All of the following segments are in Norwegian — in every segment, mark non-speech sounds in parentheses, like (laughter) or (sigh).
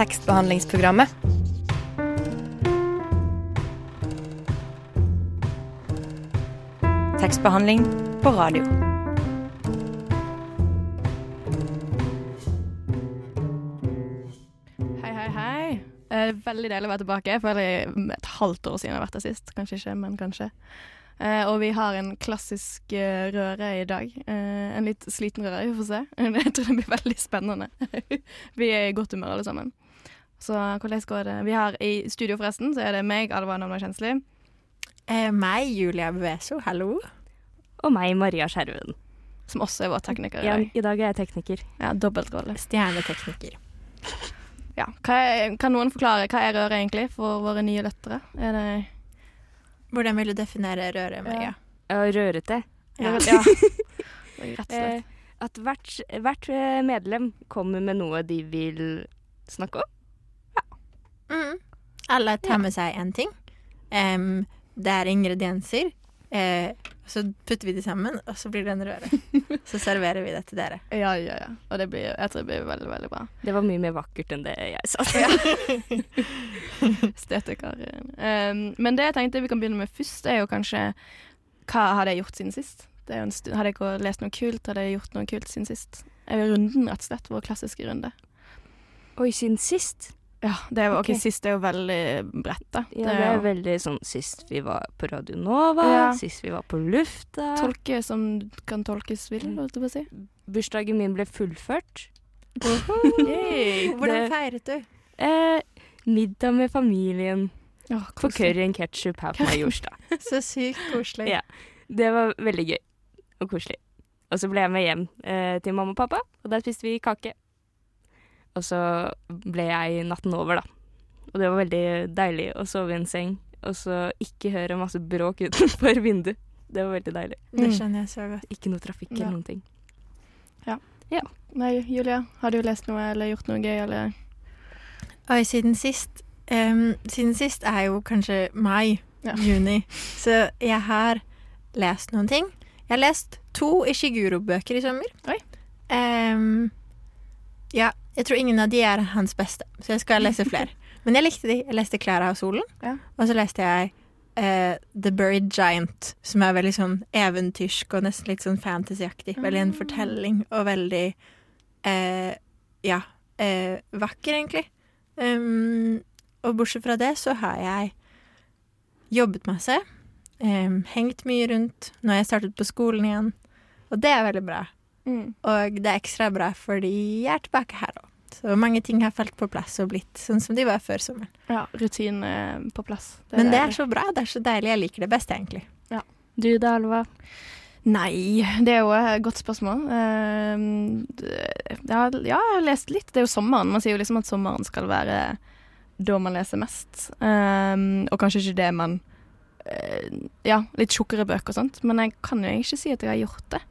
tekstbehandlingsprogrammet. Tekstbehandling på radio. Hei, hei, hei. Eh, veldig deilig å være tilbake. Føler et halvt år siden jeg har vært her sist. Kanskje ikke, men kanskje. Uh, og vi har en klassisk uh, røre i dag. Uh, en litt sliten røre, vi får se. (laughs) Jeg tror det blir veldig spennende. (laughs) vi er i godt humør alle sammen. Så hvordan går det? Vi har I studio forresten så er det meg, Alva Namna Kjensli. Eh, meg, Julia Beveso, hallo. Og meg, Maria Skjerven. Som også er vår tekniker i Ja, dag. I dag er jeg tekniker. Ja, Dobbeltrolle. Stjernetekniker. Ja. Hva er, kan noen forklare hva er røret egentlig for våre nye lyttere? Er det Hvordan vil du definere røret, Maria? Ja, rørete. Ja. ja. (laughs) Rett og slett. Eh, at hvert, hvert eh, medlem kommer med noe de vil snakke om. Mm. Alle tar med seg en ting. Um, det er ingredienser. Uh, så putter vi de sammen, og så blir det en røre. (laughs) så serverer vi det til dere. Ja, ja, ja. Og det blir, jeg tror det blir veldig, veldig bra. Det var mye mer vakkert enn det jeg sa. Estetiker. (laughs) Um, men det jeg tenkte vi kan begynne med først, er jo kanskje Hva hadde jeg gjort siden sist? Det er jo en stund, hadde jeg ikke lest noe kult? Hadde jeg gjort noe kult siden sist? Er vi runden, rett og slett? Vår klassiske runde. Oi, siden sist? Ja, det er okay. ok, sist er jo veldig bredt, da. Ja, det er jo veldig sånn sist vi var på Radio Nova, Ja. sist vi var på lufta. tolke som kan tolkes vil, holdt jeg på å si. Bursdagen min ble fullført. (laughs) (laughs) Hvordan Det- feiret du? Eh, middag med familien Oh, på curry and ketchup her på (laughs) Majorstua. Så sykt koselig. Ja. Det var veldig gøy og koselig. Og så ble jeg med hjem eh, til mamma og pappa, og der spiste vi kake. Og så ble jeg natten over, da. Og det var veldig deilig å sove i en seng, og så ikke høre masse bråk (laughs) utenfor vinduet. Det var veldig deilig. Det Mm. skjønner jeg så godt. Ikke noe trafikk Ja. eller noen ting. Nei, Julia, har du lest noe eller gjort noe gøy, eller? Oi, siden sist um, Siden sist er jo kanskje mai, Ja. juni. Så jeg har lest noen ting. Jeg har lest to Ishiguro-bøker i sommer. Oi. Em, ja, jeg tror ingen av de er hans beste, så jeg skal lese flere. (laughs) Men jeg likte de. Jeg leste 'Klæra og solen', Ja. og så leste jeg uh, 'The Buried Giant', som er veldig sånn eventyrsk og nesten litt sånn fantasyaktig. Veldig en fortelling, og veldig uh, ja, uh, vakker, egentlig. Um, og bortsett fra det så har jeg jobbet masse. Um, hengt mye rundt. Nå har jeg startet på skolen igjen. Og det er veldig bra. Mm. Og det er ekstra bra fordi jeg er tilbake her òg. Så mange ting har falt på plass og blitt sånn som de var før sommeren. Ja, rutinen er på plass. Men det er så bra. Det er så deilig. Jeg liker det best, egentlig. Du da, Alva? Nei, det er jo et godt spørsmål. Ehm, ja, ja, jeg har lest litt. Det er jo sommeren. Man sier jo liksom at sommeren skal være da man leser mest. Ehm, og kanskje ikke det man eh, Ja, litt tjukkere bøker og sånt. Men jeg kan jo ikke si at jeg har gjort det.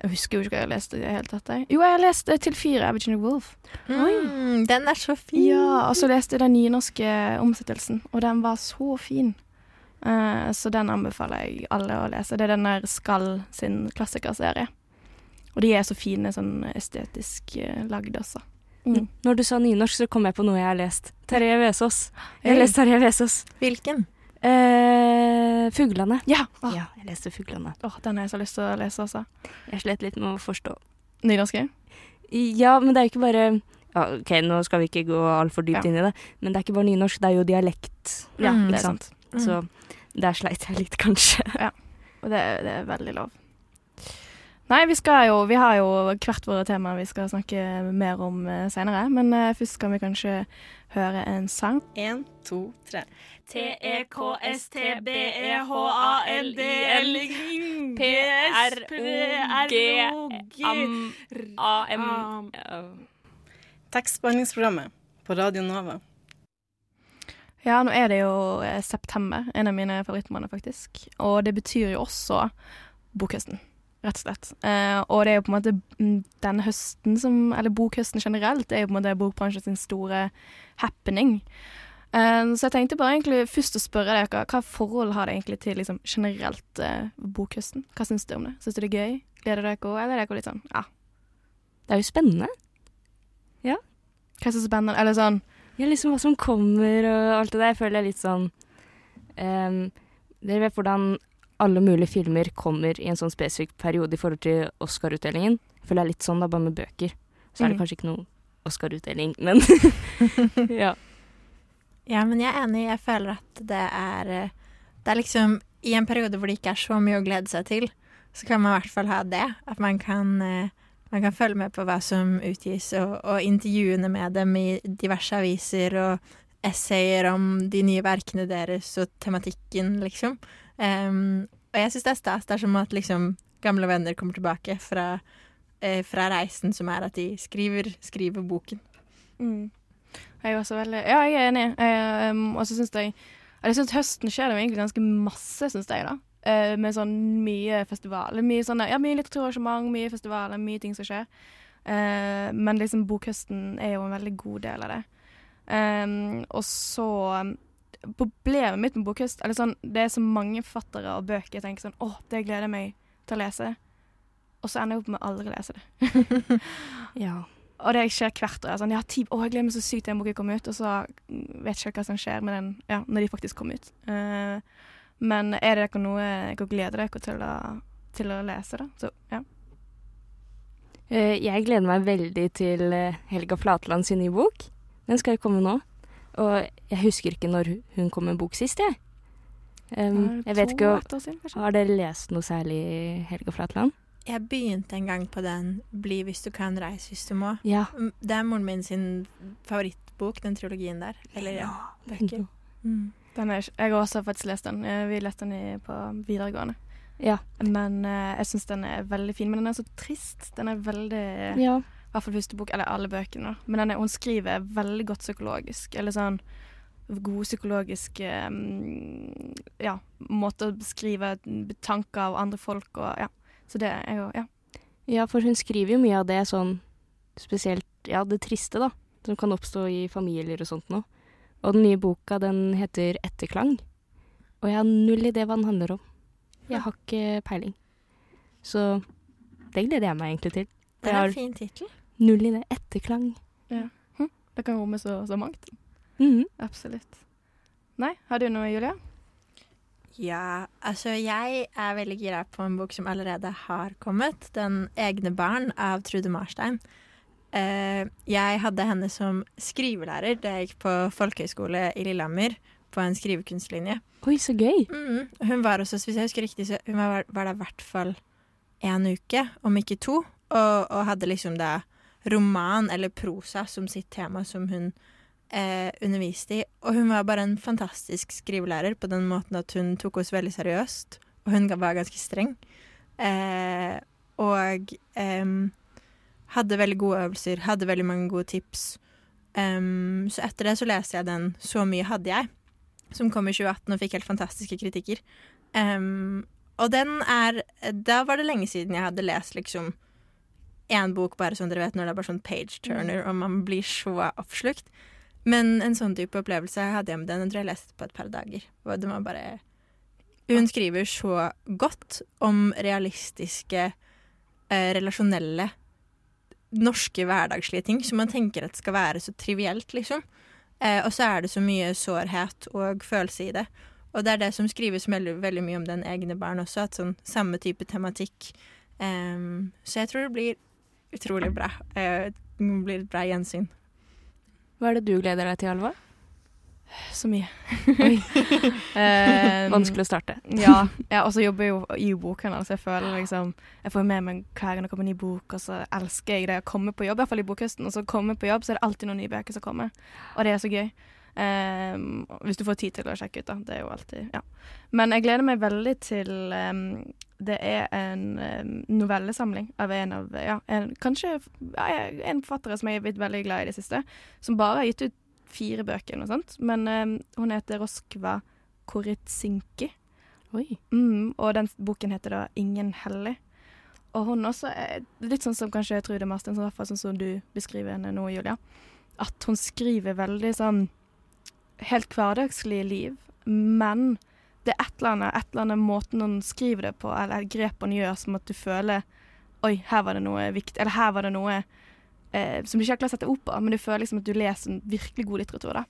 Jeg husker jo ikke hva jeg har lest i det hele tatt. jeg. Jo, jeg har lest eh, Til fire av Virginia Woolf. Mm, den er så fin. Ja, og så leste jeg den nynorske omsettelsen, og den var så fin. Uh, så den anbefaler jeg alle å lese. Det er den der Skall sin klassikerserie. Og de er så fine sånn estetisk uh, lagd også. Mm. Når du sa nynorsk, så kom jeg på noe jeg har lest. Terje Vesaas. Jeg har lest Terje Vesaas. Hvilken? Eh, 'Fuglene'. Ja! Åh, Ja, jeg leste 'Fuglene'. åh, den har jeg så lyst til å lese også. Jeg slet litt med å forstå. Nynorske? Ja, men det er jo ikke bare ja, OK, nå skal vi ikke gå altfor dypt Ja. inn i det, men det er ikke bare nynorsk, det er jo dialekt. Ja, Mm, det er sant. sant. Mm. Så der sleit jeg litt, kanskje. Ja, Og det, det er veldig lov. Nei, vi skal jo Vi har jo hvert våre tema vi skal snakke mer om senere. seinere. Men eh, først kan vi kanskje høre en sang. Én, to, tre. P-R-O-G-A-M Tekstbehandlingsprogrammet på Radio Nova. Ja, nå er det jo eh, september, en av mine favorittmåneder faktisk. Og det betyr jo også bokhøsten, rett og slett. Eh, og det er jo på en måte mm, denne høsten som, eller bokhøsten generelt, er jo på en måte bokbransjen sin store happening. Eh, så jeg tenkte bare egentlig først å spørre dere, hva forhold har det egentlig til liksom, generelt eh, bokhøsten? Hva syns dere om det? Syns dere det er gøy? Gleder dere dere, eller er dere litt sånn, ja. Det er jo spennende. Ja. Hva er så spennende? Eller sånn Ja, liksom hva som kommer og alt det der, føler jeg litt sånn um, Dere vet hvordan alle mulige filmer kommer i en sånn spesifikk periode i forhold til Oscar-utdelingen? Føler jeg litt sånn da, bare med bøker. Så er det Mm. kanskje ikke noe Oscar-utdeling, men (laughs) ja. Ja, men jeg er enig. Jeg føler at det er eh, Det er liksom I en periode hvor det ikke er så mye å glede seg til, så kan man i hvert fall ha det. At man kan, eh, man kan følge med på hva som utgis, og, og intervjuene med dem i diverse aviser, og essayer om de nye verkene deres, og tematikken, liksom. Em, og jeg syns det er stas. Det er som at liksom gamle venner kommer tilbake fra, eh, fra reisen, som er at de skriver, skriver boken. Mm. Jeg er også veldig Ja, jeg er enig. Um, og så syns jeg Jeg syns høsten skjer det egentlig ganske masse, syns jeg, da. Uh, med sånn mye festivaler. Mye sånne Ja, mye litteraturarrangement, mye festivaler, mye ting som skjer. Uh, men liksom bokhøsten er jo en veldig god del av det. Um, og så um, Problemet mitt med bokhøst Eller sånn, det er så mange forfattere og bøker jeg tenker sånn Å, det gleder jeg meg til å lese. Og så ender jeg opp med å aldri lese det. (laughs) ja. Og det skjer hvert år. Jeg er Sånn, ja, ti, å, jeg gleder meg så sykt til den boken kommer ut, og så vet jeg ikke hva som skjer med den ja, når de faktisk kommer ut. Uh, men er det dere noe dere gleder dere til å, til å lese, da? Så ja. Uh, Jeg gleder meg veldig til eh, Helga Flatland sin nye bok. Den skal jo komme nå. Og jeg husker ikke når hun kom med en bok sist, jeg. Um, jeg vet ikke. Har dere lest noe særlig Helga Flatland? Jeg begynte en gang på den 'Bli hvis du kan, reis hvis du må'. Ja. Mm, Det er moren min sin favorittbok, den trilogien der. Eller ja, bøker. Mm. Den er, jeg har også faktisk lest den. Eh, Vi leste den i, på videregående. Ja. Men eh, jeg syns den er veldig fin. Men den er så trist. Den er veldig ja. I hvert fall første bok, eller alle bøkene. Men den er, hun skriver veldig godt psykologisk. Eller sånn gode psykologiske mm, ja, måter å beskrive tanker av andre folk og ja. Så det er jo Ja. Ja, for hun skriver jo mye av det sånn spesielt Ja, det triste, da. Som kan oppstå i familier og sånt noe. Og den nye boka, den heter Etterklang. Og jeg har null idé hva den handler om. Jeg har ikke peiling. Så det gleder jeg meg egentlig til. Det er en fin tittel. Null i det. Etterklang. Ja, Det kan romme så, så mangt. Mhm. Absolutt. Nei, har du noe, Julia? Ja, altså jeg er veldig gira på en bok som allerede har kommet. 'Den egne barn' av Trude Marstein. Uh, jeg hadde henne som skrivelærer da jeg gikk på folkehøyskole i Lillehammer. På en skrivekunstlinje. Oi, så gøy. Mm. Hun var også, hvis jeg husker riktig, så hun var, var der i hvert fall én uke, om ikke to. Og, og hadde liksom da roman eller prosa som sitt tema som hun eh, underviste i. Og hun var bare en fantastisk skrivelærer på den måten at hun tok oss veldig seriøst. Og hun var ganske streng. Eh, og eh, hadde veldig gode øvelser, hadde veldig mange gode tips. Um, så etter det så leste jeg den Så mye hadde jeg som kom i 2018 og fikk helt fantastiske kritikker. Um, og den er Da var det lenge siden jeg hadde lest liksom én bok, bare sånn dere vet, når det er bare sånn page turner, og man blir så oppslukt. Men en sånn type opplevelse hadde jeg med den. Jeg tror jeg leste på et par dager. Den var bare Hun skriver så godt om realistiske, eh, relasjonelle, norske hverdagslige ting som man tenker at skal være så trivielt, liksom. Eh, og så er det så mye sårhet og følelse i det. Og det er det som skrives veldig, veldig mye om den egne barn også, at sånn samme type tematikk. Um, så jeg tror det blir utrolig bra. Eh, det blir et bra gjensyn. Hva er det du gleder deg til, Alva? Så mye. (laughs) Eh, (laughs) Vanskelig å starte. Ja, (laughs) ja og så jobber jeg jo i bokhandel, så jeg føler liksom Jeg får med meg hver gang det kommer en ny bok, og så elsker jeg det å komme på jobb, i hvert fall i bokhøsten. Og så komme på jobb, så er det alltid noen nye bøker som kommer. Og det er så gøy. Um, hvis du får tid til å sjekke ut, da. Det er jo alltid Ja. Men jeg gleder meg veldig til ehm, Det er en novellesamling av en av Ja, en, kanskje ja, en forfatter som jeg er blitt veldig glad i i det siste, som bare har gitt ut fire bøker eller noe sånt. Men ehm, hun heter Roskva Koritsinki. Mm, og den boken heter da 'Ingen hellig'. Og hun også er litt sånn som kanskje Trude Marsten, så i hvert fall sånn som du beskriver henne nå, Julia. At hun skriver veldig sånn helt hverdagslige liv, men det er et eller annet, et eller annet måten han skriver det på, eller grep hun gjør, som at du føler Oi, her var det noe viktig, eller her var det noe eh, Som du ikke har klart å sette opp på, men du føler liksom at du leser en virkelig god litteratur. da.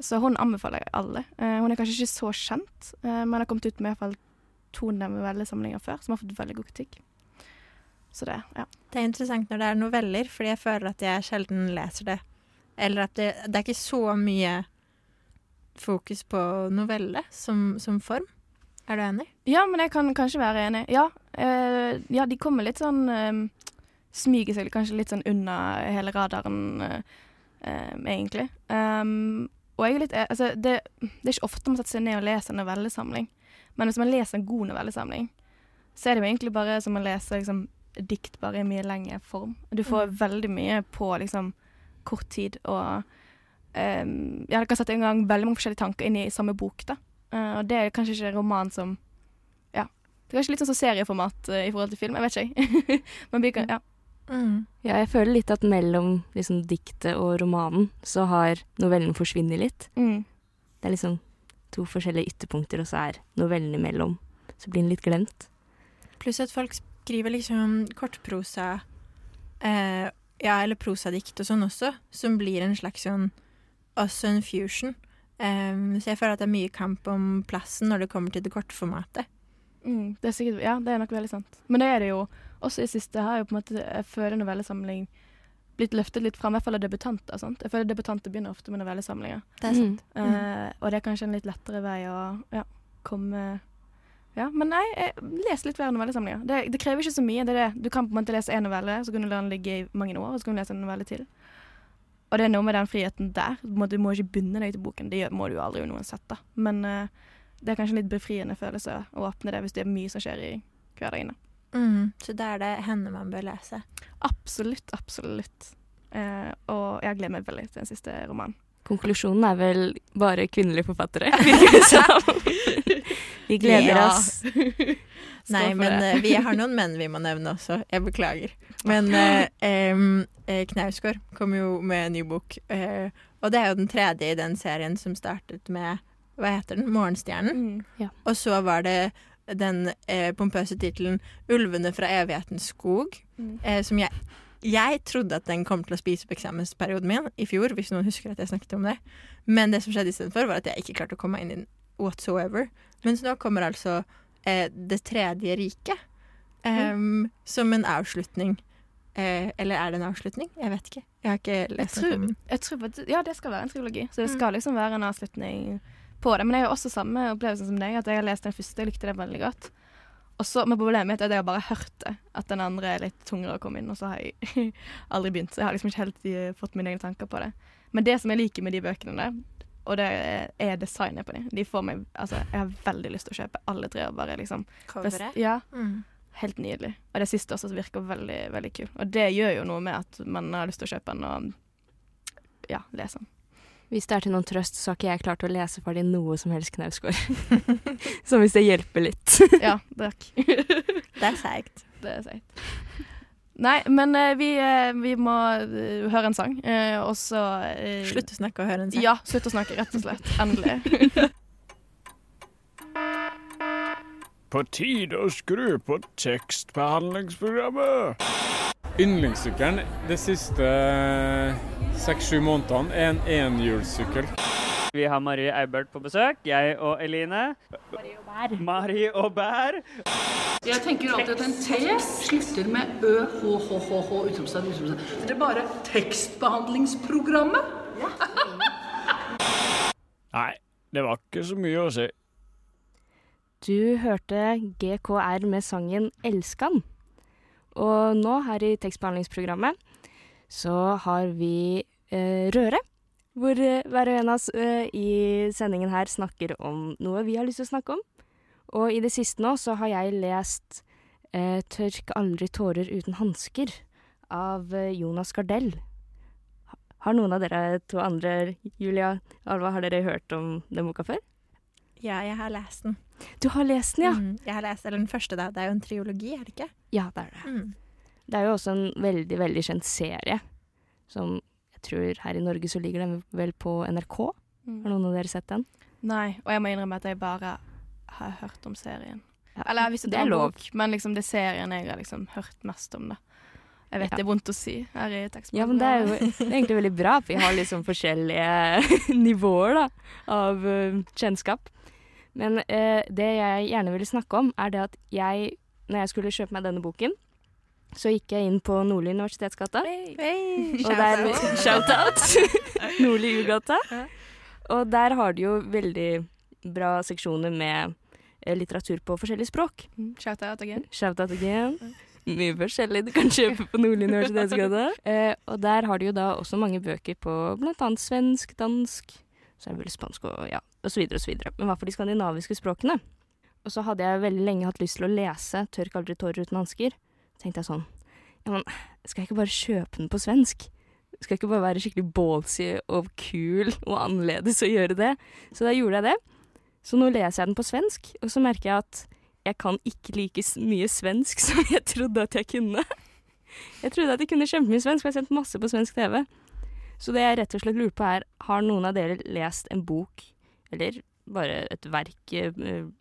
Så hun anbefaler jeg alle. Eh, hun er kanskje ikke så kjent, eh, men har kommet ut med i hvert fall to novellesamlinger før, som har fått veldig god kritikk. Så det, ja. Det er interessant når det er noveller, fordi jeg føler at jeg sjelden leser det. Eller at det, det er ikke så mye fokus på novelle som, som form. Er du enig? Ja, men jeg kan kanskje være enig. Ja, eh, ja de kommer litt sånn eh, Smyger seg kanskje litt sånn unna hele radaren, eh, eh, egentlig. Um, og jeg er litt eh, Altså, det, det er ikke ofte man setter seg ned og leser en novellesamling. Men hvis man leser en god novellesamling, så er det jo egentlig bare som å lese liksom, dikt bare i mye lengre form. Du får veldig mye på liksom kort tid, og ja, det kan sette i gang veldig mange forskjellige tanker inn i samme bok, da. Eh, og det er kanskje ikke en roman som Ja. Det er kanskje litt sånn som serieformat eh, i forhold til film. Jeg vet ikke. Men vi kan, ja. Mm. Ja, jeg føler litt at mellom liksom, diktet og romanen så har novellen forsvunnet litt. Mm. Det er liksom to forskjellige ytterpunkter, og så er novellen imellom. Så blir den litt glemt. Pluss at folk skriver liksom kortprosa, eh, ja, eller prosadikt og sånn også, som blir en slags sånn også en fusion. Um, så jeg føler at det er mye kamp om plassen når det kommer til det kortformatet. Mm, det er sikkert, ja, det er nok veldig sant. Men det er det jo også i siste. Har jo på en måte jeg føler novellesamling blitt løftet litt fram, i hvert fall av debutanter. Sant? Jeg føler debutanter begynner ofte med novellesamlinger. Det er sant. Mm. Eh, og det er kanskje en litt lettere vei å ja, komme Ja, men nei, les litt flere novellesamlinger. Det, det krever ikke så mye. det er det. Du kan på en måte lese én novelle, så kan du la den ligge i mange år, og så kan du lese en novelle til. Og det er noe med den friheten der. Du må, ikke bunde deg til boken. Det må du jo aldri uansett, da. Men uh, det er kanskje en litt befriende følelse å åpne det hvis det er mye som skjer i hverdagen. da. Mm, så det er det henne man bør lese. Absolutt, absolutt. Uh, og jeg gleder meg veldig til den siste romanen. Konklusjonen er vel bare kvinnelige forfattere. (laughs) Vi gleder Ja. oss. (laughs) Nei, men uh, vi har noen menn vi må nevne også. Jeg beklager. Men (laughs) uh, eh, Knausgård kom jo med en ny bok, uh, og det er jo den tredje i den serien som startet med Hva heter den? Morgenstjernen. Mm. Og så var det den pompøse tittelen 'Ulvene fra evighetens skog', Mm. som jeg jeg trodde at den kom til å spise opp eksamensperioden min i fjor, hvis noen husker at jeg snakket om det. Men det som skjedde istedenfor, var at jeg ikke klarte å komme meg inn i den whatsoever. Mens nå kommer altså eh, Det tredje riket em, som en avslutning. Eh, eller er det en avslutning? Jeg vet ikke. Jeg har ikke lest tror- om den. Jeg tror ja, det skal være en trilogi, så det Mm. skal liksom være en avslutning på det. Men jeg har også samme opplevelse som deg, at jeg har lest den første, jeg likte det veldig godt. Og så, men problemet mitt er at jeg har bare hørt det, at den andre er litt tungere å komme inn, og så har jeg (laughs) aldri begynt. Så jeg har liksom ikke helt eh, fått mine egne tanker på det. Men det som jeg liker med de bøkene der, og det er- er designet på dem. De får meg Altså, jeg har veldig lyst til å kjøpe alle tre og bare liksom Coveret. Ja, Mm. helt nydelig. Og det siste også virker veldig, veldig kul. Og det gjør jo noe med at man har lyst til å kjøpe den og ja, lese den. Hvis det er til noen trøst, så har ikke jeg klart å lese ferdig noe som helst Knausgård. (laughs) så hvis det hjelper litt. (laughs) Ja, takk. Det er seigt. (laughs) det er seigt. Nei, men eh, vi, eh, vi må eh, høre en sang, eh, og så Slutt å snakke og høre en sang. Ja, slutt å snakke, rett og slett. Endelig. På tide å skru på tekstbehandlingsprogrammet. Yndlingssykkelen det siste seks-sju månedene er en enhjulssykkel. Vi har Marie Eibert på besøk. Jeg og Eline. Marie og Bær. Jeg tenker alltid at en T slutter med ø, h, h, h, h, utropstegn, utropstegn. Det er bare tekstbehandlingsprogrammet. Nei, det var ikke så mye å si. Du hørte GKR med sangen 'Elskan'. Og nå her i tekstbehandlingsprogrammet så har vi Røre. Hvor eh, hver og en av oss eh, i sendingen her snakker om noe vi har lyst til å snakke om. Og i det siste nå så har jeg lest eh, 'Tørk aldri tårer uten hansker' av eh, Jonas Gardell. Har noen av dere to andre, Julia Alva, har dere hørt om den boka før? Ja, jeg har lest den. Du har lest den, ja? Mm, jeg har lest eller den første, da. Det er jo en triologi, er det ikke? Ja, det er det. Mm. Det er jo også en veldig, veldig kjent serie, som jeg tror her i Norge så ligger den vel på NRK. Har noen av dere sett den? Nei, og jeg må innrømme at jeg bare har hørt om serien. Ja, Eller jeg visste det det var bok, men liksom det er serien jeg har liksom hørt mest om, da. Jeg vet Ja. det er vondt å si her i teksten. Ja, men det er jo det er (laughs) egentlig veldig bra, for vi har liksom forskjellige (laughs) nivåer da, av uh, kjennskap. Men uh, det jeg gjerne ville snakke om, er det at jeg, når jeg skulle kjøpe meg denne boken, så gikk jeg inn på Nordli universitetsgata. Hey, Og der, (laughs) shout-out! (laughs) Nordli Ugata. Og der har de jo veldig bra seksjoner med eh, litteratur på forskjellige språk. Mm, Shout out again. Shout-out again. Mye forskjellig du kan kjøpe på Nordli universitetsgata. (laughs) Eh, og der har de jo da også mange bøker på annet svensk, dansk, så er det vel spansk og ja, så videre. Men hva for de skandinaviske språkene? Og så hadde jeg veldig lenge hatt lyst til å lese 'Tørk aldri tårer uten hansker'. Tenkte jeg sånn Ja, men skal jeg ikke bare kjøpe den på svensk? Skal jeg ikke bare være skikkelig ballsy og kul og annerledes og gjøre det? Så da gjorde jeg det. Så nå leser jeg den på svensk, og så merker jeg at jeg kan ikke like mye svensk (laughs) som jeg trodde at jeg kunne. Jeg trodde at jeg kunne kjempemye svensk, og jeg har sett masse på svensk TV. Så det jeg rett og slett lurer på er, har noen av dere lest en bok, eller bare et verk, eh,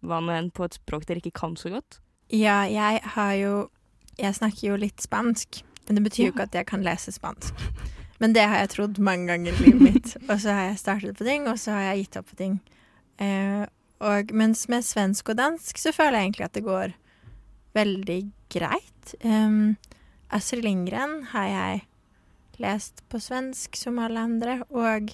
hva nå enn, på et språk dere ikke kan så godt? Ja, jeg har jo Jeg snakker jo litt spansk, men det betyr jo ikke at jeg kan lese spansk. Men det har jeg trodd mange ganger i livet mitt. (laughs) Og så har jeg startet på ting, og så har jeg gitt opp på ting. Eh, og mens med svensk og dansk så føler jeg egentlig at det går veldig greit. Um, Astrid Lindgren har jeg lest på svensk som alle andre, og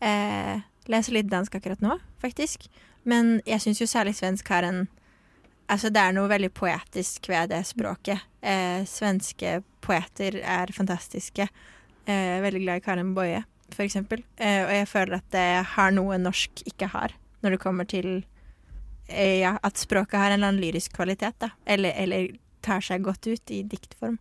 eh, leser litt dansk akkurat nå, faktisk. Men jeg syns jo særlig svensk har en Altså, det er noe veldig poetisk ved det språket. Eh, svenske poeter er fantastiske. Eh, veldig glad i Karin Boje, eksempel. Eh, og jeg føler at det har noe norsk ikke har, når det kommer til eh, ja, at språket har en eller annen lyrisk kvalitet, da. Eller, eller tar seg godt ut i diktform.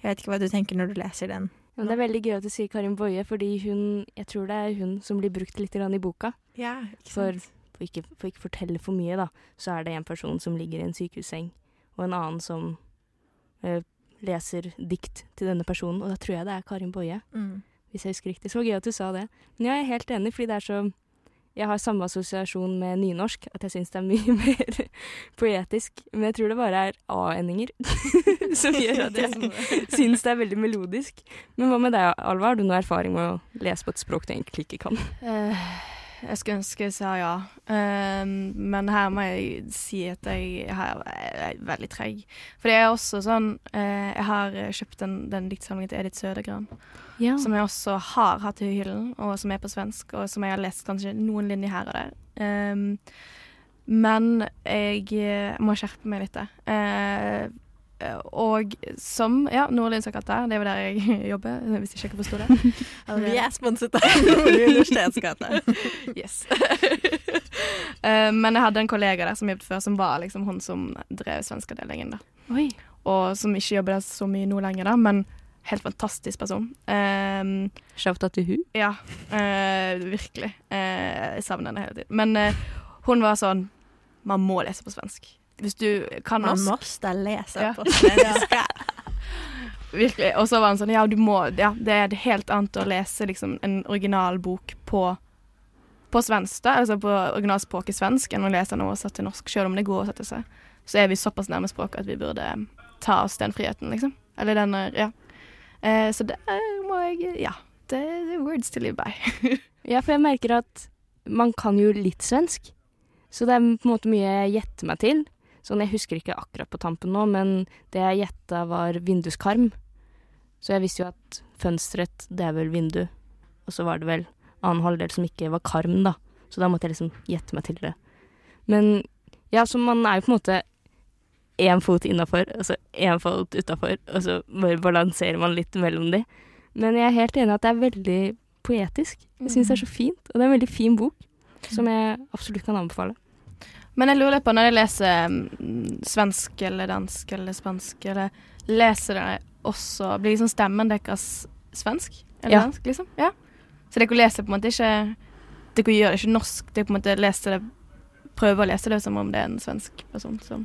Jeg vet ikke hva du tenker når du leser den. Ja, men det er veldig gøy at du sier Karin Boje, fordi hun, jeg tror det er hun som blir brukt litt i boka. Ja, ikke For, for, ikke, for ikke fortelle for mye, da, så er det en person som ligger i en sykehusseng, og en annen som eh, leser dikt til denne personen, og da tror jeg det er Karin Boje, Mm. hvis jeg husker riktig. Så gøy at du sa det. Men jeg er helt enig, fordi det er så Jeg har samme assosiasjon med nynorsk, at jeg syns det er mye (laughs) mer poetisk. Men jeg tror det bare er a-endinger (laughs) som gjør at jeg (laughs) syns det er veldig melodisk. Men hva med deg, Alva? Har du noe erfaring med å lese på et språk du egentlig ikke kan? Eh, jeg skulle ønske jeg sa ja, um, men her må jeg si at jeg her er veldig treg. For det er også sånn uh, Jeg har kjøpt den, den diktsamlingen til Edith Sødegran, Ja. som jeg også har hatt i hyllen, og som er på svensk, og som jeg har lest kanskje noen linjer her og der. Um, men jeg eh, må skjerpe meg litt der. Og som Ja, katt. Det er jo der jeg (laughs) jobber, hvis ikke dere forsto det. (laughs) Vi er sponset av Nordli (laughs) universitetsgate. Yes. Eh, men jeg hadde en kollega der som jobbet før, som var liksom hun som drev svenskavdelingen. Og som ikke jobber der så mye nå lenger, da, men helt fantastisk person. Um, Shout-out til hun. ja, uh, virkelig. Uh, jeg savner henne hele tiden. Men hun var sånn Man må lese på svensk. Hvis du kan norsk Man må måste lese Ja. på svensk. (laughs) Virkelig. Og så var han sånn Ja, du må Ja, det er helt annet å lese liksom en originalbok på på svensk, da, altså på originalspråket svensk, enn å lese den oversatt til norsk, selv om det går å sette seg. Så er vi såpass nærme språket at vi burde eh, ta oss den friheten, liksom. Eller den eh, Ja. Eh, så det må jeg Ja. Det er words to live by. (laughs) Ja, for jeg merker at man kan jo litt svensk. Så det er på en måte mye jeg gjetter meg til. Sånn, jeg husker ikke akkurat på tampen nå, men det jeg gjetta var vinduskarm. Så jeg visste jo at fønsteret, det er vel vindu. Og så var det vel annen halvdel som ikke var karm, da. Så da måtte jeg liksom gjette meg til det. Men ja, så man er jo på en måte én fot innafor, og så én fot utafor, og så bare balanserer man litt mellom de. Men jeg er helt enig i at det er veldig poetisk. Jeg syns det er så fint, og det er en veldig fin bok som jeg absolutt kan anbefale. Men jeg lurer på, når jeg leser mm, svensk eller dansk eller spansk, eller leser dere også Blir liksom stemmen deres svensk eller Ja. dansk, liksom? Ja. Så dere leser på en måte ikke Dere gjør det ikke norsk, dere på en måte leser det Prøver å lese det som om det er en svensk person som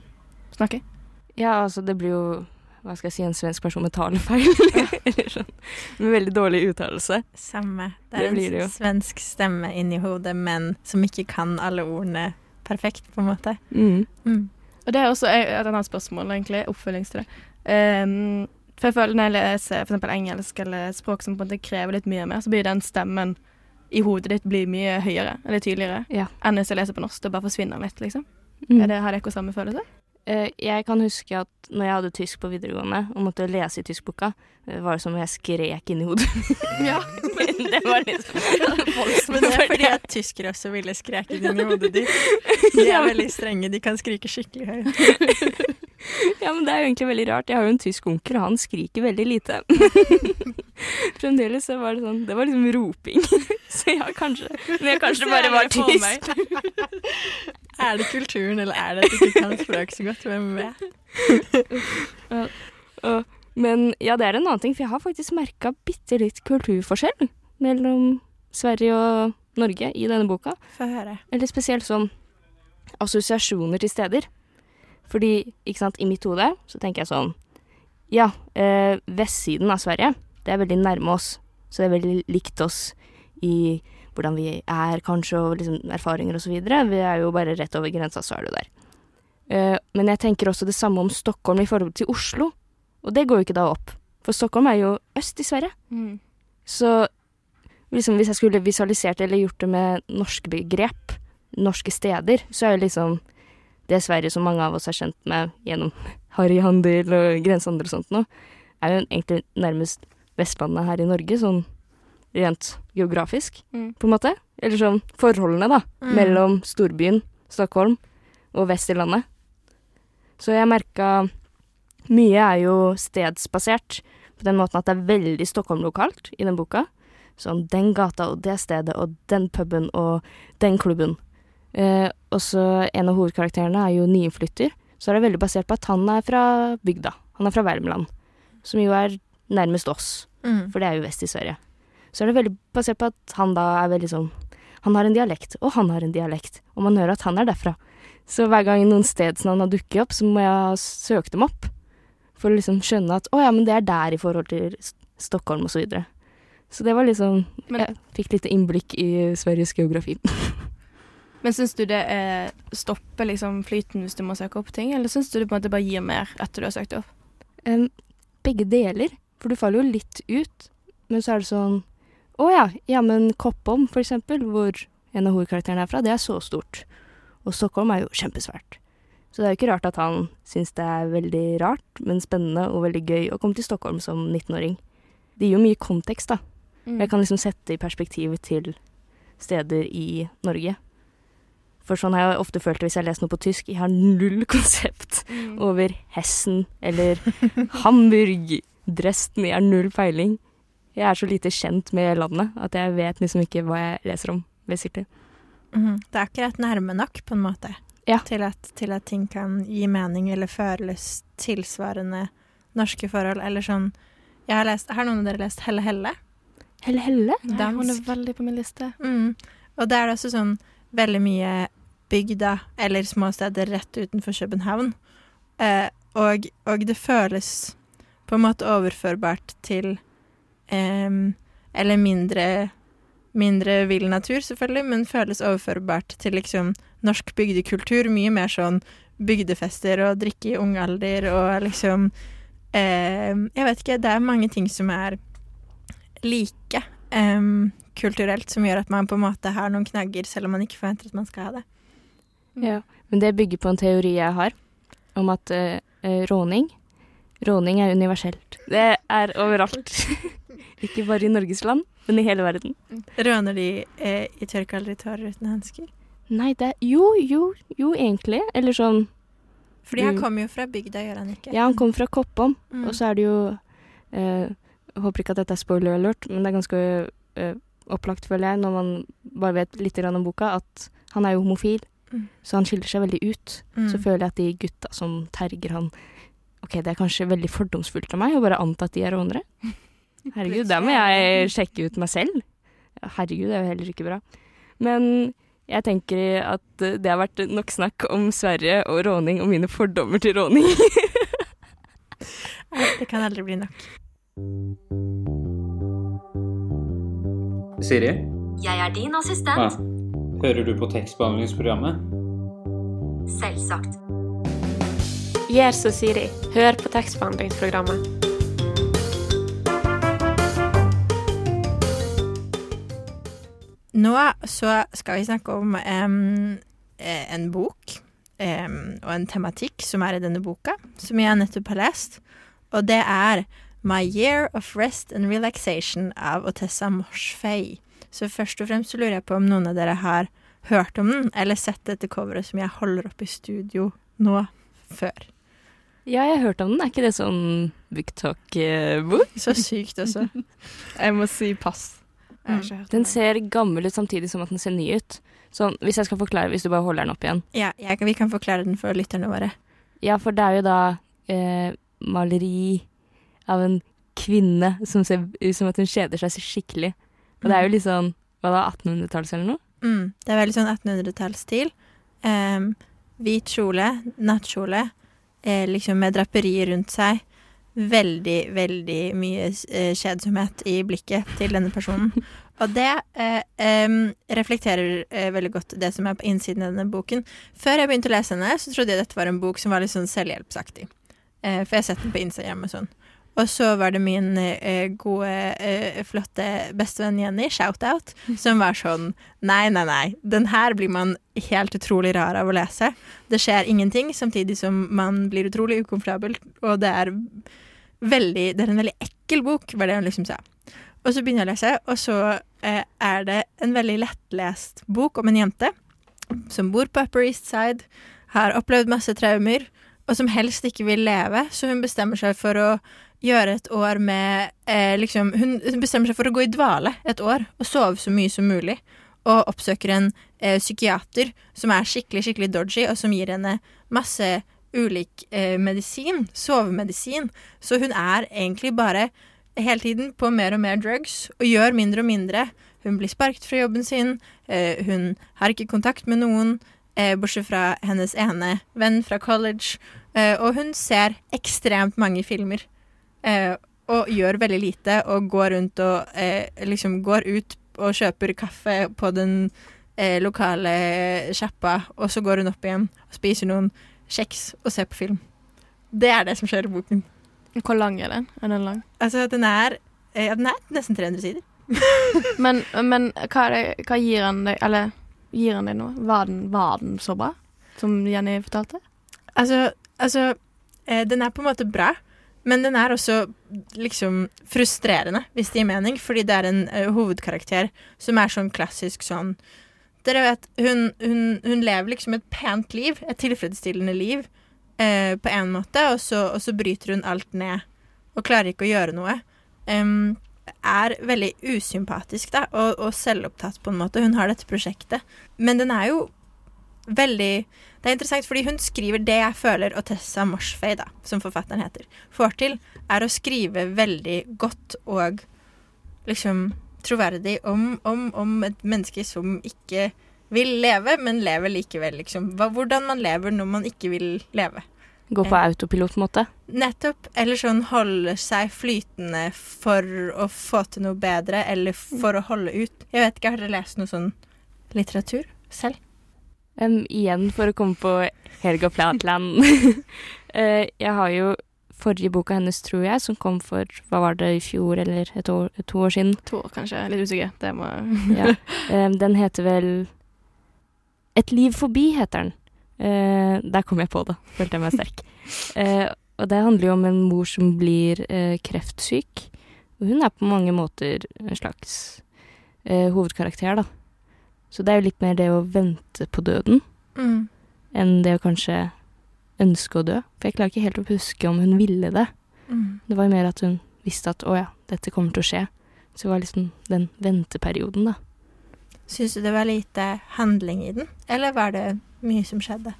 snakker? Ja, altså det blir jo hva skal jeg si, en svensk person med talefeil. (laughs) Eller sånn. Med veldig dårlig uttalelse. Samme. Det Det er det en en svensk stemme inni hodet, men som ikke kan alle ordene perfekt, på en måte. Mm. Mm. Og det er også et annet spørsmål, egentlig, oppfølgings til det. Um, For jeg føler når jeg leser eksempel engelsk eller språk som på en måte krever litt mye mer, så blir den stemmen i hodet ditt blir mye høyere eller tydeligere Ja. enn hvis jeg leser på norsk. Det bare forsvinner litt, liksom. Mm. Er det, har dere samme følelse? Eh, jeg kan huske at når jeg hadde tysk på videregående og måtte lese i tyskboka, det var som om jeg skrek inni hodet. (laughs) Ja. men (laughs) det var liksom Men det er (laughs) fordi at tyskere også ville skreke inn i hodet ditt. De er veldig strenge, de kan skrike skikkelig høyt. (laughs) Ja, men det er jo egentlig veldig rart. Jeg har jo en tysk onkel, og han skriker veldig lite. (laughs) Fremdeles så var det sånn Det var liksom roping. (laughs) Så ja, kanskje. Men jeg kanskje bare var tysk. Er det kulturen, eller er det at du ikke kan språk så godt? Hvem vet? Men ja, det er en annen ting, for jeg har faktisk merka bitte litt kulturforskjell mellom Sverige og Norge i denne boka. Få høre. Eller spesielt sånn assosiasjoner til steder. Fordi, ikke sant, i mitt hode så tenker jeg sånn Ja, øh, vestsiden av Sverige, det er veldig nærme oss. Så det er veldig likt oss i hvordan vi er, kanskje, og liksom erfaringer og så videre. Vi er jo bare rett over grensa, så er du der. Uh, men jeg tenker også det samme om Stockholm i forhold til Oslo. Og det går jo ikke da opp. For Stockholm er jo øst i Sverige. Mm. Så liksom, hvis jeg skulle visualisert eller gjort det med norske begrep, norske steder, så er jo liksom det Sverige som mange av oss er kjent med gjennom (laughs) harryhandel og grensehandel og sånt nå, er jo egentlig nærmest Vestlandet her i Norge, sånn rent geografisk, Mm. på en måte. Eller sånn forholdene, da, Mm. mellom storbyen Stockholm og vest i landet. Så jeg merka Mye er jo stedsbasert, på den måten at det er veldig Stockholm-lokalt i den boka. Sånn den gata og det stedet og den puben og den klubben. Eh, og så en av hovedkarakterene er jo nyinnflytter, så er det veldig basert på at han er fra bygda. Han er fra Värmland, som jo er nærmest oss, Mm. for det er jo vest i Sverige. Så er det veldig basert på at han da er veldig sånn Han har en dialekt, og han har en dialekt, og man hører at han er derfra. Så hver gang noen stedsnavn har dukket opp, så må jeg ha søkt dem opp. For å liksom skjønne at å ja, men det er der i forhold til Stockholm og så videre. Så det var liksom Jeg fikk litt innblikk i Sveriges geografi. (laughs) Men syns du det er stopper liksom flyten hvis du må søke opp ting, eller syns du det på en måte bare gir mer etter du har søkt opp? Um, begge deler, for du faller jo litt ut, men så er det sånn Å ja, ja, men Koppom, for eksempel, hvor en av hovedkarakterene er fra, det er så stort. Og Stockholm er jo kjempesvært. Så det er jo ikke rart at han syns det er veldig rart, men spennende og veldig gøy å komme til Stockholm som 19-åring. Det gir jo mye kontekst, da. Mm. Jeg kan liksom sette i perspektiv til steder i Norge. For sånn har jeg ofte følt det hvis jeg har lest noe på tysk. Jeg har null (laughs) konsept Mm. over Hessen eller Hamburg, Dresden. Jeg har null peiling. Jeg er så lite kjent med landet at jeg vet liksom ikke hva jeg leser om, basically. Mm. Det er akkurat nærme nok, på en måte, Ja. til, at, til at ting kan gi mening eller føles tilsvarende norske forhold. Eller sånn jeg har, lest, har noen av dere lest Helle Helle? Helle Helle? Nei, hun er veldig på min liste. Mm. Og det er også sånn veldig mye bygda eller små steder rett utenfor København. Eh, og, og det føles på en måte overførbart til eh, Eller mindre mindre vill natur, selvfølgelig, men føles overførbart til liksom norsk bygdekultur. Mye mer sånn bygdefester og drikke i ung alder og liksom eh, Jeg vet ikke, det er mange ting som er like kulturelt, som gjør at man på en måte har noen knagger, selv om man ikke forventer at man skal ha det. Ja. Men det bygger på en teori jeg har, om at eh, råning Råning er universelt. Det er overalt. (laughs) ikke bare i Norges land, men i hele verden. Råner de eh, i tørka aldri tårer uten hansker? Nei, det er Jo, jo, jo, egentlig. Eller sånn Fordi han Mm. kommer jo fra bygda, gjør han ikke? Ja, han kommer fra Koppom. Mm. Og så er det jo eh, håper ikke at dette er spoiler alert, men det er ganske eh, opplagt, føler jeg, når man bare vet litt om boka, at han er jo homofil. Mm. Så han skiller seg veldig ut. Mm. Så føler jeg at de gutta som terger han Ok, det er kanskje veldig fordomsfullt av meg å bare anta at de er rånere. (laughs) Herregud, da må jeg sjekke ut meg selv. Herregud, det er jo heller ikke bra. Men jeg tenker at det har vært nok snakk om Sverige og råning og mine fordommer til råning. Det kan aldri bli nok. Siri, Jeg er din assistent. assistent. Hører du på tekstbehandlingsprogrammet? Selvsagt. Gjør som Siri. Hør på tekstbehandlingsprogrammet. Nå så skal vi snakke om um, en bok um, og en tematikk som er i denne boka, som jeg nettopp har lest. Og det er 'My Year of Rest and Relaxation' av Otessa Morsfei. Så først og fremst så lurer jeg på om noen av dere har hørt om den, eller sett dette coveret som jeg holder opp i studio nå før. Ja, jeg har hørt om den. Er ikke det sånn booktalk-bok? Så sykt også. (laughs) Jeg må si pass. Om Den ser gammel ut samtidig som at den ser ny ut. Så hvis jeg skal forklare, hvis du bare holder den opp igjen. Ja, jeg, vi kan forklare den for lytterne våre. Ja, for det er jo da eh, maleri av en kvinne som ser ut som at hun kjeder seg så skikkelig. Og det er jo litt sånn Hva da, 1800-talls eller noe? Mm, det er veldig sånn 1800-tallsstil. Um, hvit kjole, nattkjole, eh, liksom med draperier rundt seg. Veldig, veldig mye eh, kjedsomhet i blikket til denne personen. (laughs) Og det eh, em, reflekterer eh, veldig godt det som er på innsiden av denne boken. Før jeg begynte å lese henne, så trodde jeg dette var en bok som var litt sånn selvhjelpsaktig. Eh, for jeg har sett den på Instagram og sånn. Og så var det min eh, gode, eh, flotte bestevenn Jenny, shout-out, (laughs) som var sånn Nei, nei, nei. Den her blir man helt utrolig rar av å lese. Det skjer ingenting, samtidig som man blir utrolig ukomfortabel, og det er veldig Det er en veldig ekkel bok, var det hun liksom sa. Og så begynner jeg å lese, og så eh, er det en veldig lettlest bok om en jente som bor på Upper East Side, har opplevd masse traumer, og som helst ikke vil leve, så hun bestemmer seg for å gjøre et år med eh, liksom, Hun bestemmer seg for å gå i dvale et år og sove så mye som mulig. Og oppsøker en eh, psykiater som er skikkelig skikkelig dodgy, og som gir henne masse ulik eh, medisin, sovemedisin. Så hun er egentlig bare hele tiden på mer og mer drugs og gjør mindre og mindre. Hun blir sparket fra jobben sin, eh, hun har ikke kontakt med noen, eh, bortsett fra hennes ene venn fra college. Eh, og hun ser ekstremt mange filmer. Eh, og gjør veldig lite og går rundt og eh, liksom går ut og kjøper kaffe på den eh, lokale sjappa, og så går hun opp igjen og spiser noen kjeks og ser på film. Det er det som skjer i boken. Hvor lang er den? Er den lang? Altså, den er, eh, ja, den er nesten 300 sider. (laughs) Men, men hva, det, hva gir han deg Eller gir han deg noe? Var den, var den så bra som Jenny fortalte? Altså, altså eh, den er på en måte bra, men den er også liksom frustrerende, hvis det gir mening, fordi det er en uh, hovedkarakter som er sånn klassisk sånn Dere vet, hun, hun, hun lever liksom et pent liv, et tilfredsstillende liv, uh, på en måte, og så, og så bryter hun alt ned og klarer ikke å gjøre noe. Um, er veldig usympatisk da, og, og selvopptatt på en måte. Hun har dette prosjektet. Men den er jo veldig Det er interessant fordi hun skriver det jeg føler Otessa Moshfei, da, som forfatteren heter, får til, er å skrive veldig godt og liksom troverdig om, om, om et menneske som ikke vil leve, men lever likevel, liksom. Hvordan man lever når man ikke vil leve. Gå på autopilot-måte. Nettopp. Eller sånn holde seg flytende for å få til noe bedre, eller for å holde ut. Jeg vet ikke, har dere lest noe sånn litteratur selv? Em, igjen for å komme på Helga Flatland. uh, (laughs) jeg har jo forrige boka hennes, tror jeg, som kom for hva var det, i fjor eller et år, to år siden. To år, kanskje. Litt usikker. Det må (laughs) Ja. um, den heter vel Et liv forbi, heter den. Uh, der kom jeg på det. Følte jeg meg sterk. Uh, (laughs) og det handler jo om en mor som blir uh, kreftsyk. Og hun er på mange måter en slags hovedkarakter, da. Så det er jo litt mer det å vente på døden Mm. enn det å kanskje ønske å dø. For jeg klarer ikke helt å huske om hun ville det. Mm. Det var jo mer at hun visste at å ja, dette kommer til å skje. Så det var liksom den venteperioden, da. Syns du det var lite handling i den, eller var det mye som skjedde?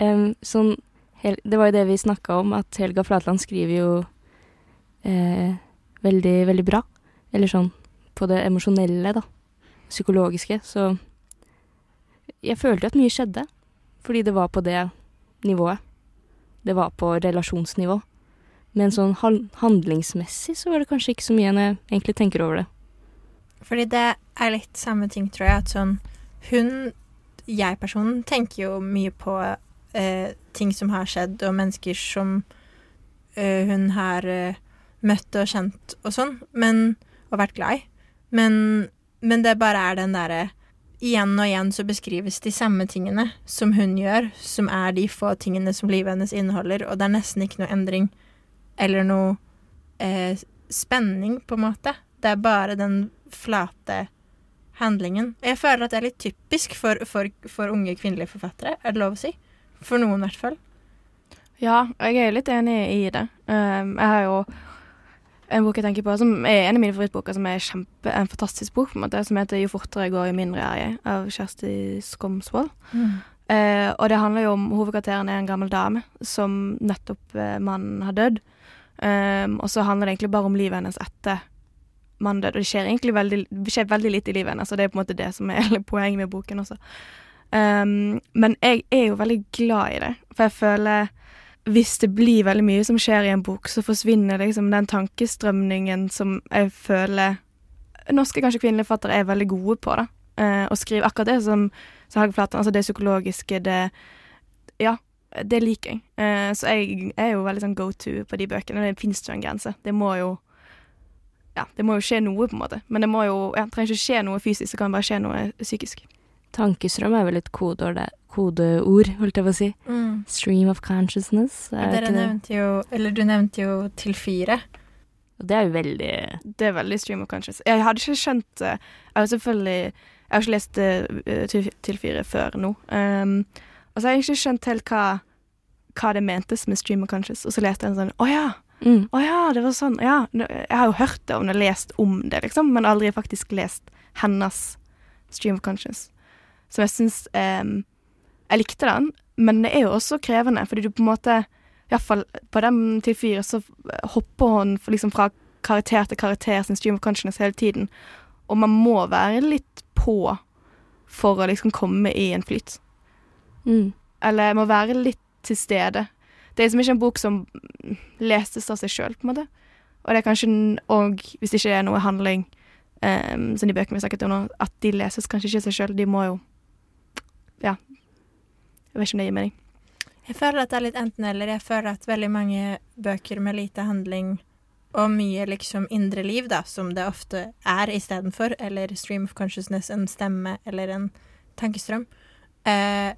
Um, sånn, det var jo det vi snakka om, at Helga Flatland skriver jo eh, veldig, veldig bra. Eller sånn på det emosjonelle, da. Psykologiske. Så jeg følte at mye skjedde. Fordi det var på det nivået. Det var på relasjonsnivå. Men sånn handlingsmessig så var det kanskje ikke så mye når jeg egentlig tenker over det. Fordi det er litt samme ting, tror jeg, at sånn Hun, jeg-personen, tenker jo mye på eh, ting som har skjedd, og mennesker som eh, hun har eh, møtt og kjent og sånn, men Og vært glad i. Men men det bare er den derre Igjen og igjen så beskrives de samme tingene som hun gjør, som er de få tingene som livet hennes inneholder, og det er nesten ikke noe endring eller noe eh, spenning, på en måte. Det er bare den flate handlingen. Jeg føler at det er litt typisk for, for, for unge kvinnelige forfattere, er det lov å si? For noen, i hvert fall. Ja, jeg er litt enig i det. Um, jeg har jo en bok jeg tenker på som er en av mine favorittboker, som er kjempe, en fantastisk bok, på en måte, som heter 'Jo fortere jeg går, jo mindre er jeg', av Kjersti Skomsvold. Eh, og det handler jo om hovedkarakteren er en gammel dame som nettopp eh, mannen har dødd. Um, og så handler det egentlig bare om livet hennes etter mannen død. Og det skjer egentlig veldig, skjer veldig lite i livet hennes, og det er på en måte det som er (laughs) hele poenget med boken også. Um, men jeg er jo veldig glad i det, for jeg føler hvis det blir veldig mye som skjer i en bok, så forsvinner liksom den tankestrømningen som jeg føler norske kanskje kvinnelige forfattere er veldig gode på, da. Eh, å skrive akkurat det som, Flatland, altså det psykologiske, det Ja, det liker jeg. Eh, så jeg er jo veldig sånn go to på de bøkene. Det fins jo en grense. Det må jo Ja, det må jo skje noe, på en måte. Men det må jo ja, det trenger ikke skje noe fysisk, det kan bare skje noe psykisk. Tankestrøm er vel et kodeord, det- kodeord, holdt jeg på å si. Mm. Stream of consciousness. Er dere nevnte jo Eller du nevnte jo til fire. Og det er jo veldig Det er veldig stream of conscious. Jeg hadde ikke skjønt det. Jeg har selvfølgelig Jeg har ikke lest uh, til, til fire før nå. Um, og så har jeg ikke skjønt helt hva, hva det mentes med stream of conscious. Og så leste jeg en sånn Å ja! mm. oh, ja, det var sånn. Ja. Jeg har jo hørt det om det, lest om det, liksom, men aldri faktisk lest hennes stream of conscious. Så jeg syns um, Jeg likte den, men det er jo også krevende, fordi du på en måte Iallfall på den til fire så hopper hun liksom fra karakter til karakter sin stream of consciousness hele tiden. Og man må være litt på for å liksom komme i en flyt. Mm. Eller må være litt til stede. Det er liksom ikke en bok som leses av seg sjøl, på en måte. Og det er kanskje òg, hvis det ikke er noe handling, um, som de bøkene vi snakket om nå, at de leses kanskje ikke av seg sjøl. De må jo Ja. Jeg vet ikke om det gir mening. Jeg føler at det er litt enten-eller. Jeg føler at veldig mange bøker med lite handling og mye liksom indre liv, da, som det ofte er istedenfor, eller stream of consciousness, en stemme eller en tankestrøm, eh,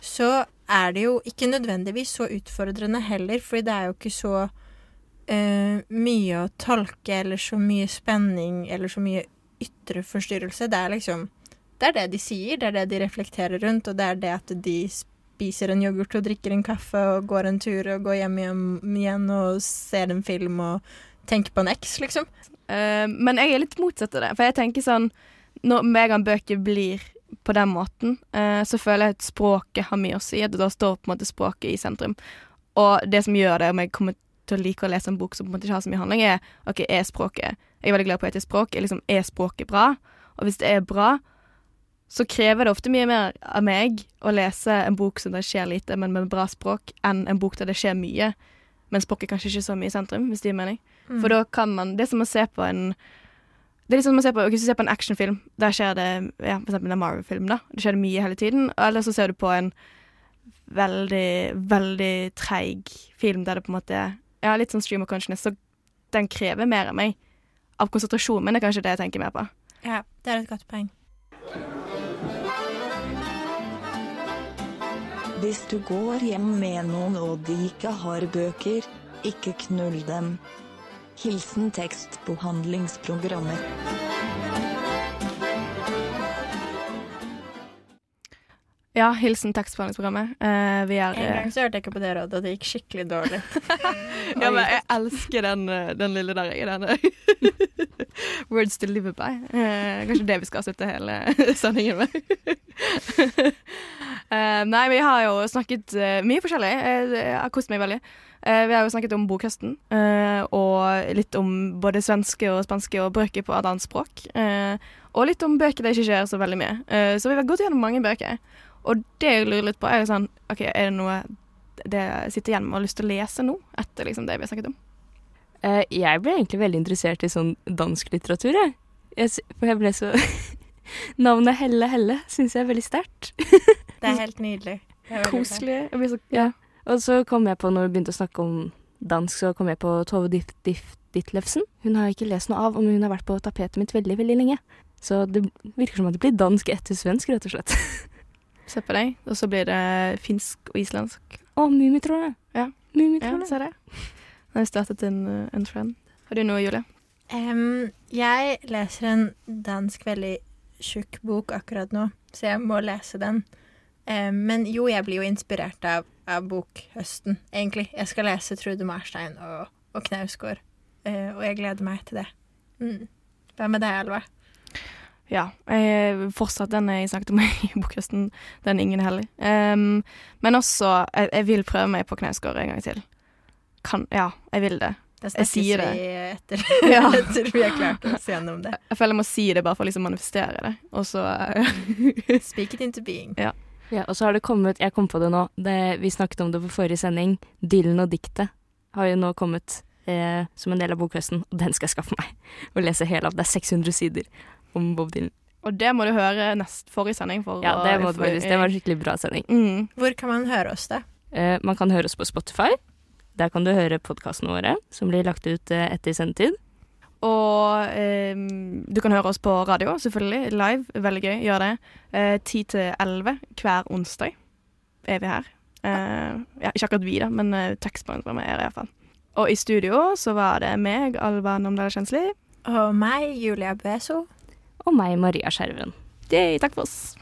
så er det jo ikke nødvendigvis så utfordrende heller, fordi det er jo ikke så eh, mye å tolke, eller så mye spenning, eller så mye ytre forstyrrelse. Det er liksom Det er det de sier, det er det de reflekterer rundt, og det er det at de spiser en yoghurt og drikker en kaffe og går en tur og går hjem igjen, og ser en film og tenker på en eks, liksom. Uh, men jeg er litt motsatt av det. For jeg tenker sånn Når megabøker blir på den måten, uh, så føler jeg at språket har mye å si. At da står på en måte språket i sentrum. Og det som gjør det, om jeg kommer til å like å lese en bok som på en måte ikke har så mye handling, er OK, er språket Jeg er veldig glad i poetisk språk. Er, liksom, er språket bra? Og hvis det er bra, så krever det ofte mye mer av meg å lese en bok som det skjer lite, men med bra språk, enn en bok der det skjer mye, men språket kanskje ikke så mye i sentrum, hvis det gir mening. For da kan man Det er som å se på en Det er litt som man ser på Hvis du ser på en actionfilm, der skjer det ja, For eksempel en Marvel-film, da. Det skjer det mye hele tiden. Eller så ser du på en veldig, veldig treig film der det på en måte er Ja, litt sånn stream of consciousness, så den krever mer av meg. Av konsentrasjon min er kanskje det jeg tenker mer på. Ja, det er et godt poeng. Hvis du går hjem med noen og de ikke har bøker, ikke knull dem. Hilsen tekstbehandlingsprogrammer. Ja, hilsen tekstbehandlingsprogrammet. Eh, vi er En eh, gang så hørte jeg ikke på det rådet, og det gikk skikkelig dårlig. (laughs) (laughs) Ja, men jeg elsker den, eh, den lille der. i Den (laughs) Words to live by. Eh, kanskje det vi skal avslutte hele sendingen med. Eh, nei, vi har jo snakket uh, mye forskjellig. Eh, Jeg har kost meg veldig. Vi har jo snakket om bokhøsten, og litt om både svenske og spanske og bøker på et annet språk. Og litt om bøker det ikke skjer så veldig mye. Så vi har gått gjennom mange bøker. Og det jeg lurer litt på, er sånn OK, er det noe det jeg sitter igjen med og har lyst til å lese nå, etter liksom det vi har snakket om? Jeg ble egentlig veldig interessert i sånn dansk litteratur, jeg. jeg for jeg ble så (laughs) Navnet Helle Helle syns jeg er veldig sterkt. (laughs) Det er helt nydelig. Er. Koselig. Jeg blir så Ja. Og så kom jeg på, når vi begynte å snakke om dansk, så kom jeg på Tove Diff Diff Ditlevsen. Hun har jeg ikke lest noe av, men hun har vært på tapetet mitt veldig, veldig lenge. Så det virker som at det blir dansk etter svensk, rett og slett. (laughs) Se på deg. Og så blir det finsk og islandsk. Å, Mummitrollet. Ja. Ja, ser se det. Nå har jeg startet en, eh, en trend. Har du noe, Julie? Um, jeg leser en dansk veldig tjukk bok akkurat nå, så jeg må lese den. Em, men jo, jeg blir jo inspirert av, av bokhøsten, egentlig. Jeg skal lese Trude Marstein og, og Knausgård, eh, og jeg gleder meg til det. Mm. Hva med deg, Alva? Ja. Jeg, fortsatt den jeg snakket om (laughs) i bokhøsten, den Ingen hellig. Um, men også, jeg, jeg vil prøve meg på Knausgård en gang til. Kan, ja, jeg vil det. Da Jeg snakkes sier vi det. etter, (laughs) Ja. etter vi har klart oss gjennom det. Jeg føler jeg må si det bare for å liksom manifestere det. Og så eh, Speak it into being. (laughs) Ja. Ja, og så har det kommet, jeg kom på det nå, det, vi snakket om det på forrige sending, Dylan og diktet har jo nå kommet eh, som en del av bokhøsten, og den skal jeg skaffe meg (laughs) og lese hele av. Det er 600 sider om Bob Dylan. Og det må du høre nest forrige sending for Ja, det må du for- faktisk. Det var en skikkelig bra sending. mm. Hvor kan man høre oss, da? Eh, man kan høre oss på Spotify. Der kan du høre podkastene våre, som blir lagt ut eh, etter sendetid. Og eh, du kan høre oss på radio, selvfølgelig. Live. Veldig gøy. Gjør det. Eh, 10 til 11 hver onsdag er vi her. Eh, ja, ikke akkurat vi, da, men uh, tekstprogrammet er det iallfall. Og i studio så var det meg, Alva Namdal Kjensli. Og meg, Julia Beso. Og meg, Maria Skjerven. Yay, takk for oss.